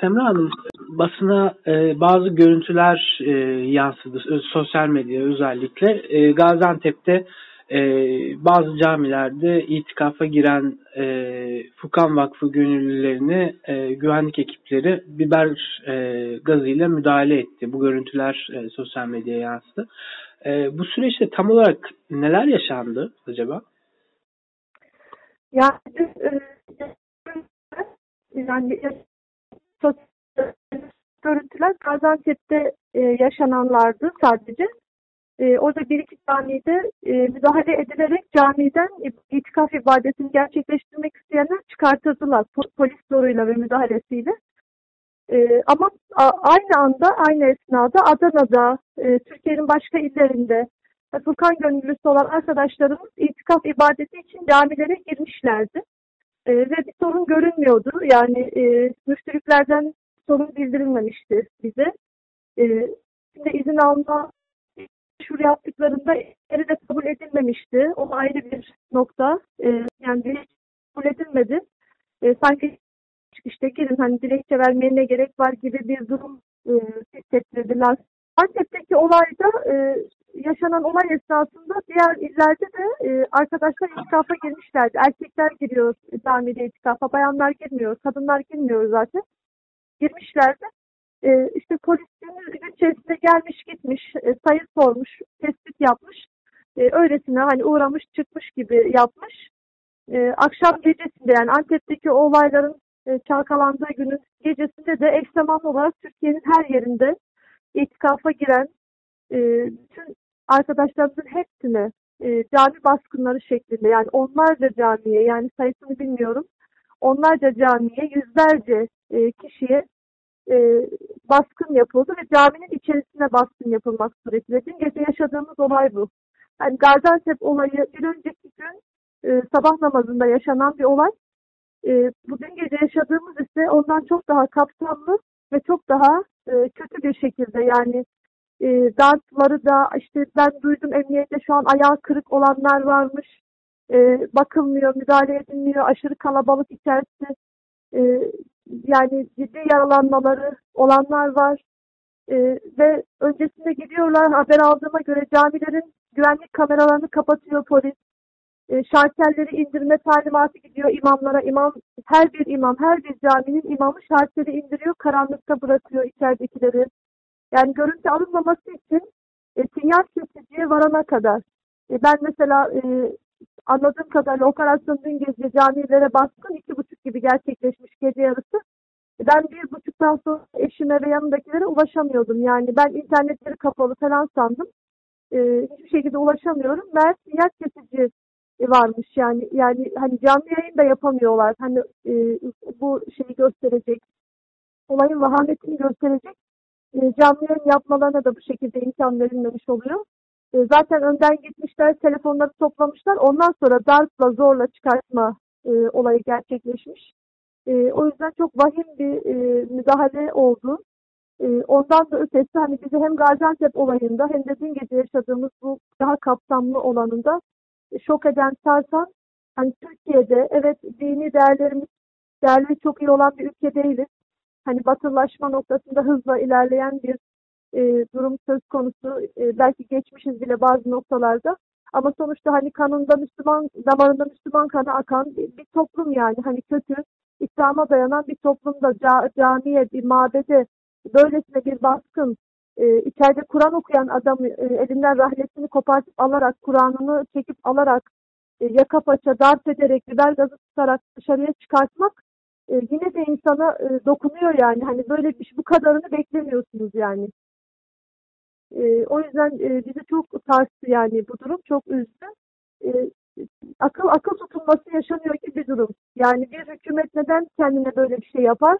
Semra Hanım, basına e, bazı görüntüler e, yansıdı, sosyal medya özellikle. E, Gaziantep'te e, bazı camilerde itikafa giren e, Fukan Vakfı gönüllülerini e, güvenlik ekipleri biber e, gazıyla müdahale etti. Bu görüntüler e, sosyal medyaya yansıdı. E, bu süreçte tam olarak neler yaşandı acaba? Yani, e, yani görüntüler Gaziantep'te e, yaşananlardı sadece. E, orada bir iki camide e, müdahale edilerek camiden itikaf ibadetini gerçekleştirmek isteyenler çıkartıldılar polis zoruyla ve müdahalesiyle. E, ama a, aynı anda, aynı esnada Adana'da, e, Türkiye'nin başka illerinde Furkan gönüllüsü olan arkadaşlarımız itikaf ibadeti için camilere girmişlerdi. E, ve bir sorun görünmüyordu. Yani e, müşteriklerden sorun bildirilmemişti bize. E, şimdi izin alma şur yaptıklarında yeri de kabul edilmemişti. O ayrı bir nokta. E, yani dilekçe kabul edilmedi. E, sanki işte girin hani dilekçe vermeye ne gerek var gibi bir durum e, hissettirdiler. Antep'teki olayda e, yaşanan olay esnasında diğer illerde de e, arkadaşlar itikafa girmişlerdi. Erkekler giriyor camide itikafa, bayanlar girmiyor, kadınlar girmiyor zaten. Girmişlerdi. E, işte polis gün içerisinde gelmiş gitmiş, e, sayı sormuş, tespit yapmış. E, öylesine hani uğramış çıkmış gibi yapmış. E, akşam gecesinde yani Antep'teki olayların e, çalkalandığı günün gecesinde de eş zamanlı olarak Türkiye'nin her yerinde itikafa giren e, bütün arkadaşlarımızın hepsine e, cami baskınları şeklinde yani onlarca camiye yani sayısını bilmiyorum onlarca camiye yüzlerce e, kişiye e, baskın yapıldı ve caminin içerisine baskın yapılmak suretiyle. Dün gece yaşadığımız olay bu. Yani Gaziantep olayı bir önceki gün e, sabah namazında yaşanan bir olay. E, bu dün gece yaşadığımız ise ondan çok daha kapsamlı ve çok daha e, kötü bir şekilde yani e, dartları da işte ben duydum emniyette şu an ayağı kırık olanlar varmış. E, bakılmıyor, müdahale edilmiyor, aşırı kalabalık içerisinde e, yani ciddi yaralanmaları olanlar var. E, ve öncesinde gidiyorlar haber aldığıma göre camilerin güvenlik kameralarını kapatıyor polis. E, şartelleri indirme talimatı gidiyor imamlara. İmam, her bir imam, her bir caminin imamı şarteli indiriyor, karanlıkta bırakıyor içeridekileri. Yani görüntü alınmaması için e, sinyal kesiciye varana kadar. E, ben mesela e, anladığım kadarıyla operasyon dün gece camilere baskın iki buçuk gibi gerçekleşmiş gece yarısı. E, ben bir buçuktan sonra eşime ve yanındakilere ulaşamıyordum. Yani ben internetleri kapalı falan sandım. E, hiçbir şekilde ulaşamıyorum. Meğer sinyal kesici varmış yani yani hani canlı yayın da yapamıyorlar. Hani e, bu şeyi gösterecek, olayın vahametini gösterecek e, canlı yayın yapmalarına da bu şekilde imkan verilmemiş oluyor. E, zaten önden gitmişler, telefonları toplamışlar. Ondan sonra darpla zorla çıkartma e, olayı gerçekleşmiş. E, o yüzden çok vahim bir e, müdahale oldu. E, ondan da ötesi hani bizi hem Gaziantep olayında hem de dün gece yaşadığımız bu daha kapsamlı olanında şok eden sarsan hani Türkiye'de evet dini değerlerimiz değerleri çok iyi olan bir ülke değiliz hani batılılaşma noktasında hızla ilerleyen bir e, durum söz konusu. E, belki geçmişiz bile bazı noktalarda. Ama sonuçta hani kanında Müslüman, damarında Müslüman kanı akan bir, bir toplum yani. Hani kötü, İslam'a dayanan bir toplumda ca, camiye, bir mabede böylesine bir baskın, e, içeride Kur'an okuyan adamı e, elinden rahletini kopartıp alarak, Kur'an'ını çekip alarak, e, yaka paça darp ederek, biber gazı tutarak dışarıya çıkartmak e, yine de insana e, dokunuyor yani. Hani böyle bir bu kadarını beklemiyorsunuz yani. E, o yüzden e, bizi çok sarstı yani bu durum. Çok üzdü. Akıl akıl tutulması yaşanıyor ki bir durum. Yani bir hükümet neden kendine böyle bir şey yapar?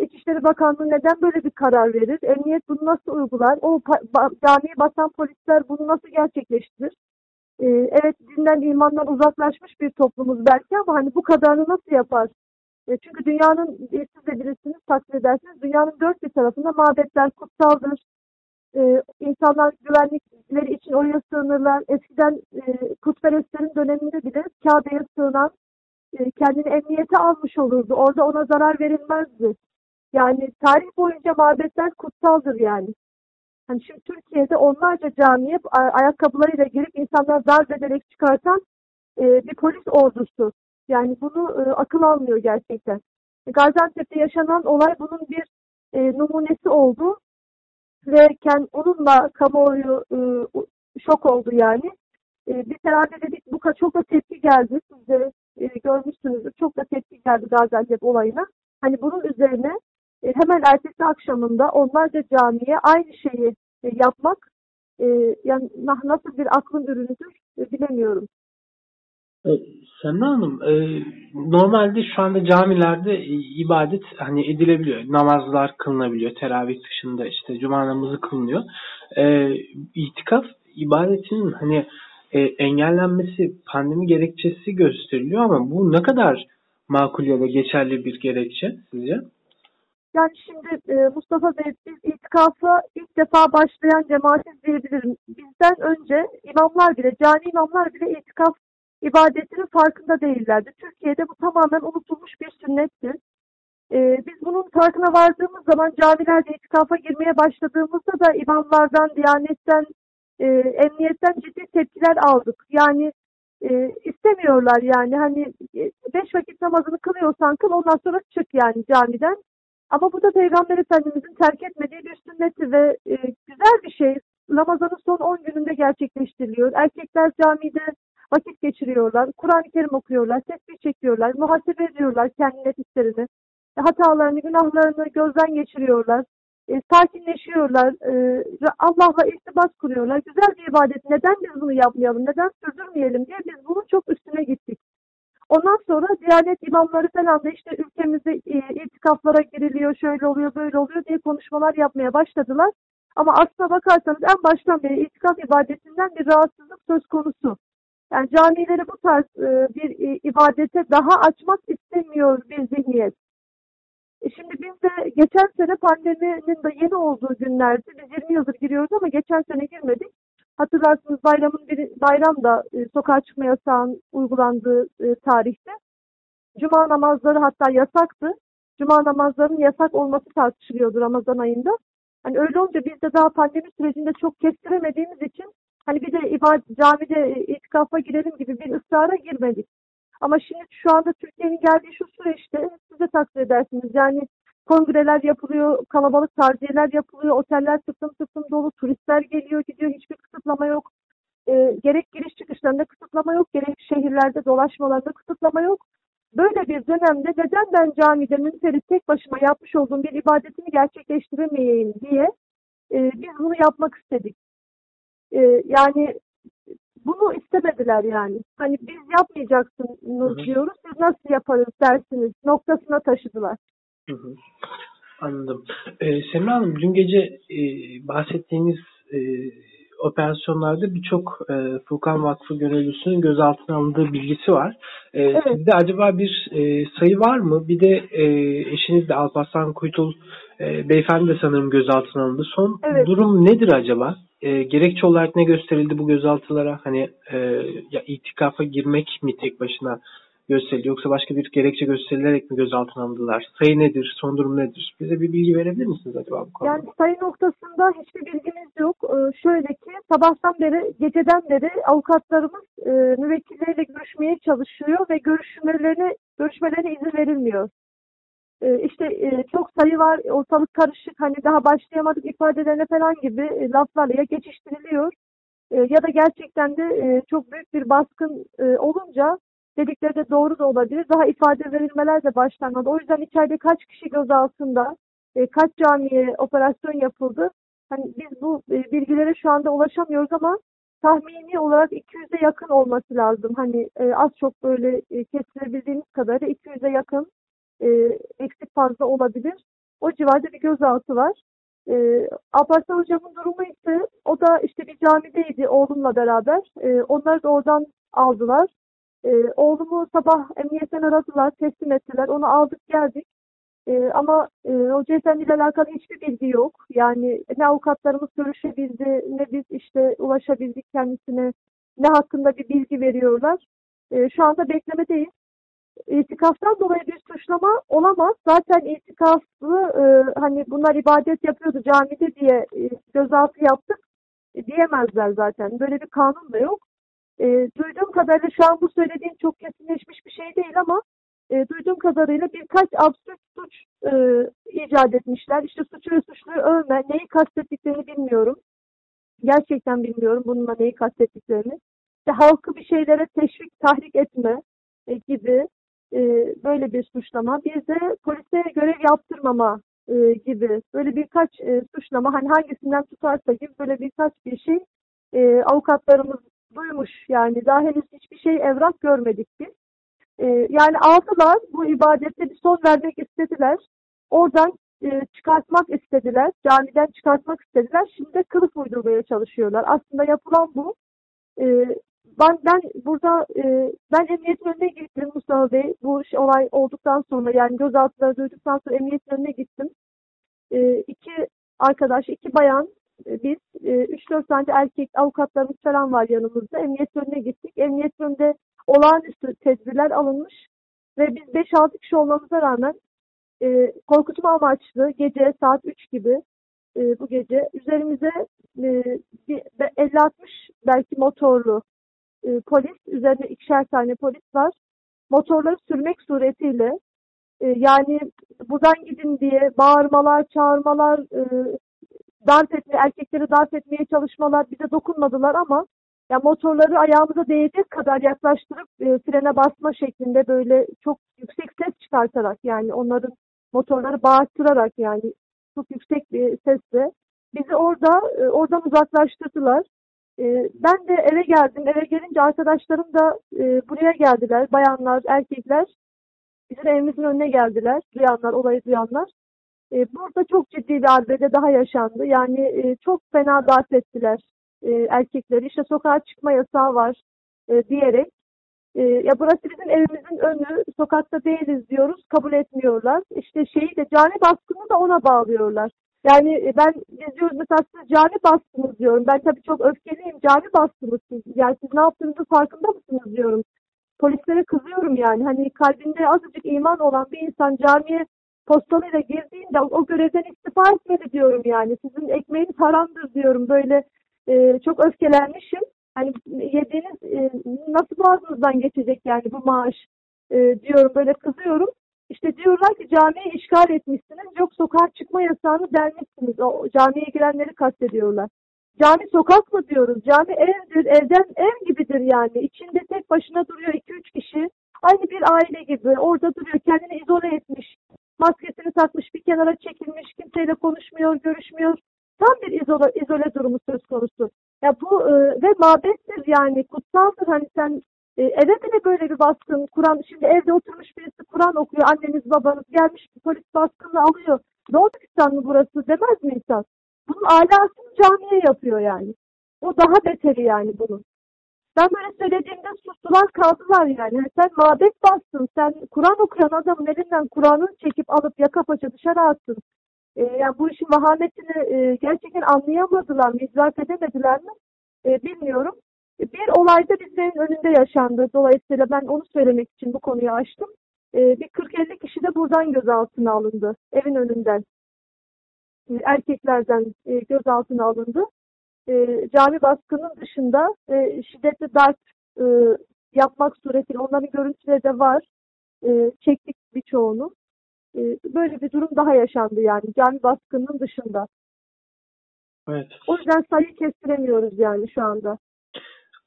İçişleri Bakanlığı neden böyle bir karar verir? Emniyet bunu nasıl uygular? O ba camiyi basan polisler bunu nasıl gerçekleştirir? Evet dinden imandan uzaklaşmış bir toplumuz belki ama hani bu kadarını nasıl yapar? E, çünkü dünyanın, siz de bilirsiniz, takdir edersiniz, dünyanın dört bir tarafında mabetler kutsaldır. E, insanlar güvenlik gittikleri için oraya sığınırlar. Eskiden e, putperestlerin döneminde bile Kabe'ye sığınan e, kendini emniyete almış olurdu. Orada ona zarar verilmezdi. Yani tarih boyunca mabetler kutsaldır yani. Hani şimdi Türkiye'de onlarca camiye ayakkabılarıyla girip insanlar darp ederek çıkartan e, bir polis ordusu. Yani bunu e, akıl almıyor gerçekten. Gaziantep'te yaşanan olay bunun bir e, numunesi oldu ve kend, onunla kamuoyu e, şok oldu yani. E, biz herhalde dedik bu çok da tepki geldi. Siz de e, görmüşsünüzdür. Çok da tepki geldi Gaziantep olayına. Hani bunun üzerine e, hemen ertesi akşamında onlarca camiye aynı şeyi e, yapmak e, yani nasıl bir aklın ürünüdür e, bilemiyorum. E, Semra Hanım, e, normalde şu anda camilerde ibadet hani edilebiliyor. Namazlar kılınabiliyor. Teravih dışında işte cuma namazı kılınıyor. E, itikaf ibadetinin hani e, engellenmesi pandemi gerekçesi gösteriliyor ama bu ne kadar makul ya da geçerli bir gerekçe sizce? Yani şimdi e, Mustafa Bey biz itikafa ilk defa başlayan cemaatiz diyebilirim. Bizden önce imamlar bile, cani imamlar bile itikaf ibadetinin farkında değillerdi. Türkiye'de bu tamamen unutulmuş bir sünnettir. Ee, biz bunun farkına vardığımız zaman camilerde itikafa girmeye başladığımızda da imamlardan, diyanetten, e, emniyetten ciddi tepkiler aldık. Yani e, istemiyorlar yani hani e, beş vakit namazını kılıyorsan kıl ondan sonra çık yani camiden. Ama bu da Peygamber Efendimizin terk etmediği bir sünneti ve e, güzel bir şey. Ramazan'ın son 10 gününde gerçekleştiriliyor. Erkekler camide vakit geçiriyorlar, Kur'an-ı Kerim okuyorlar, tesbih çekiyorlar, muhasebe ediyorlar kendi nefislerini, hatalarını, günahlarını gözden geçiriyorlar, e, sakinleşiyorlar, e, Allah'la irtibat kuruyorlar. Güzel bir ibadet. Neden biz bunu yapmayalım, neden sürdürmeyelim diye biz bunun çok üstüne gittik. Ondan sonra Diyanet imamları falan da işte ülkemizde e, itikaflara giriliyor, şöyle oluyor, böyle oluyor diye konuşmalar yapmaya başladılar. Ama aslına bakarsanız en baştan beri itikaf ibadetinden bir rahatsızlık söz konusu. Yani camileri bu tarz e, bir e, ibadete daha açmak istemiyor bir zihniyet. E şimdi biz de geçen sene pandeminin de yeni olduğu günlerde biz 20 yıldır giriyoruz ama geçen sene girmedik. Hatırlarsınız bayramın bir, bayram da e, sokağa çıkma yasağın uygulandığı e, tarihte. Cuma namazları hatta yasaktı. Cuma namazlarının yasak olması tartışılıyordu Ramazan ayında. Hani öyle olunca biz de daha pandemi sürecinde çok kestiremediğimiz için hani bir de ibadet, camide e, itikafa girelim gibi bir ısrara girmedik. Ama şimdi şu anda Türkiye'nin geldiği şu süreçte siz de takdir edersiniz. Yani kongreler yapılıyor, kalabalık tarziyeler yapılıyor, oteller tıklım tıklım dolu, turistler geliyor gidiyor, hiçbir kısıtlama yok. E, gerek giriş çıkışlarında kısıtlama yok, gerek şehirlerde dolaşmalarında kısıtlama yok. Böyle bir dönemde neden ben camide münferit tek başıma yapmış olduğum bir ibadetimi gerçekleştiremeyeyim diye e, biz bunu yapmak istedik. E, yani bunu istemediler yani. Hani biz yapmayacaksınız diyoruz, siz nasıl yaparız dersiniz noktasına taşıdılar. Hı hı. Anladım. Ee, Semra Hanım dün gece e, bahsettiğiniz e, operasyonlarda birçok e, Furkan Vakfı gönüllüsünün gözaltına alındığı bilgisi var. E, evet. Sizde acaba bir e, sayı var mı? Bir de e, eşiniz de Alparslan Kuytul e, beyefendi de sanırım gözaltına alındı. Son evet. durum nedir acaba? E, gerekçe olarak ne gösterildi bu gözaltılara? Hani e, ya itikafa girmek mi tek başına gösterildi yoksa başka bir gerekçe gösterilerek mi gözaltına alındılar? Sayı nedir? Son durum nedir? Bize bir bilgi verebilir misiniz acaba bu konuda? Yani sayı noktasında hiçbir bilgimiz yok. Ee, şöyle ki sabahtan beri, geceden beri avukatlarımız e, müvekkilleriyle görüşmeye çalışıyor ve görüşmelerine görüşmelerine izin verilmiyor. Ee, işte e, çok sayı var, ortalık karışık, hani daha başlayamadık ifadelerine falan gibi e, laflarla ya geçiştiriliyor e, ya da gerçekten de e, çok büyük bir baskın olunca dedikleri de doğru da olabilir. Daha ifade verilmeler de başlanmadı. O yüzden içeride kaç kişi gözaltında, e, kaç camiye operasyon yapıldı. Hani biz bu bilgilere şu anda ulaşamıyoruz ama tahmini olarak 200'e yakın olması lazım. Hani az çok böyle e, kestirebildiğimiz kadarıyla 200'e yakın e, eksik fazla olabilir. O civarda bir gözaltı var. E, Alparslan Hocam'ın durumu ise o da işte bir camideydi oğlumla beraber. E, onları da oradan aldılar. E, oğlumu sabah emniyetten aradılar, teslim ettiler. Onu aldık geldik. E, ama e, Hoca Efendi ile alakalı hiçbir bilgi yok. Yani ne avukatlarımız görüşebildi, ne biz işte ulaşabildik kendisine, ne hakkında bir bilgi veriyorlar. E, şu anda beklemedeyiz. İtikaftan dolayı bir suçlama olamaz. Zaten itikaflı e, hani bunlar ibadet yapıyordu camide diye e, gözaltı yaptık e, diyemezler zaten. Böyle bir kanun da yok. E, duyduğum kadarıyla şu an bu söylediğim çok kesinleşmiş bir şey değil ama e, duyduğum kadarıyla birkaç absürt suç e, icat etmişler. İşte suçu ve suçluyu övme, neyi kastettiklerini bilmiyorum. Gerçekten bilmiyorum bununla neyi kastettiklerini. İşte halkı bir şeylere teşvik, tahrik etme e, gibi e, böyle bir suçlama. Bir de polise görev yaptırmama e, gibi böyle birkaç e, suçlama hani hangisinden tutarsa gibi böyle birkaç bir şey e, avukatlarımız duymuş. Yani daha henüz hiçbir şey evrak görmedik biz. E, yani aldılar bu ibadette bir son vermek istediler. Oradan e, çıkartmak istediler. Camiden çıkartmak istediler. Şimdi de kılıf uydurmaya çalışıyorlar. Aslında yapılan bu. E, ben ben burada e, ben emniyetin önüne gittim Mustafa Bey. Bu şey, olay olduktan sonra yani gözaltıları duyduktan sonra emniyetin önüne gittim. E, iki arkadaş, iki bayan e, biz e, 3-4 tane erkek avukatlarımız falan var yanımızda. Emniyet önüne gittik. Emniyet önünde olağanüstü tedbirler alınmış ve biz 5-6 kişi olmamıza rağmen e, korkutma amaçlı gece saat 3 gibi e, bu gece üzerimize e, 50-60 belki motorlu e, polis, üzerinde ikişer tane polis var. Motorları sürmek suretiyle e, yani buradan gidin diye bağırmalar, çağırmalar, e, darp etme, erkekleri darp etmeye çalışmalar bize dokunmadılar ama ya motorları ayağımıza değecek kadar yaklaştırıp e, frene basma şeklinde böyle çok yüksek ses çıkartarak yani onların motorları bağırtırarak yani çok yüksek bir sesle bizi orada e, oradan uzaklaştırdılar. E, ben de eve geldim. Eve gelince arkadaşlarım da e, buraya geldiler. Bayanlar, erkekler bizim evimizin önüne geldiler. Duyanlar, olayı duyanlar. E, burada çok ciddi bir arbede daha yaşandı. Yani e, çok fena darp ettiler e, erkekleri. İşte sokağa çıkma yasağı var e, diyerek. E, ya burası bizim evimizin önü, sokakta değiliz diyoruz, kabul etmiyorlar. İşte şeyi de cani baskını da ona bağlıyorlar. Yani e, ben biz diyoruz mesela siz cani bastınız diyorum. Ben tabii çok öfkeliyim. Cani bastınız siz. Yani siz ne yaptığınızı farkında mısınız diyorum. Polislere kızıyorum yani. Hani kalbinde azıcık iman olan bir insan camiye postalıyla girdiğinde o görevden istifa etmedi diyorum yani. Sizin ekmeğiniz haramdır diyorum. Böyle e, çok öfkelenmişim. Hani yediğiniz e, nasıl boğazınızdan geçecek yani bu maaş e, diyorum. Böyle kızıyorum. İşte diyorlar ki camiyi işgal etmişsiniz. Yok sokağa çıkma yasağını delmişsiniz. O camiye girenleri kastediyorlar. Cami sokak mı diyoruz? Cami evdir, evden ev gibidir yani. İçinde tek başına duruyor iki üç kişi. Aynı bir aile gibi. Orada duruyor, kendini izole etmiş. Maskesini takmış, bir kenara çekilmiş, kimseyle konuşmuyor, görüşmüyor. Tam bir izole, izole durumu söz konusu. Ya bu e, ve mabettir yani kutsaldır. Hani sen e, eve böyle bir baskın, Kur'an, şimdi evde oturmuş birisi Kur'an okuyor, anneniz babanız gelmiş polis baskını alıyor. Doğu Türkistan mı burası demez mi insan? Bunun alasını camiye yapıyor yani. O daha beteri yani bunun. Ben böyle söylediğimde sustular kaldılar yani sen mabet bastın, sen Kur'an okuyan adamın elinden Kur'an'ı çekip alıp yaka paça dışarı attın. E, yani bu işin vahametini e, gerçekten anlayamadılar mı, idrak edemediler mi e, bilmiyorum. Bir olay da bizlerin önünde yaşandı. Dolayısıyla ben onu söylemek için bu konuyu açtım. E, bir 40-50 kişi de buradan gözaltına alındı. Evin önünden. E, erkeklerden e, gözaltına alındı. E, cami baskının dışında e, şiddetli darp e, yapmak suretiyle onların görüntüleri de var. Çektik birçoğunu. Böyle bir durum daha yaşandı yani cami baskının dışında. Evet. O yüzden sayı kestiremiyoruz yani şu anda.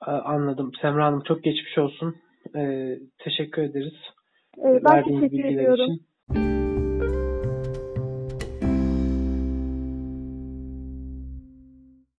Anladım. Semra Hanım çok geçmiş olsun. Ee, teşekkür ederiz. Ee, ben teşekkür ediyorum. Için.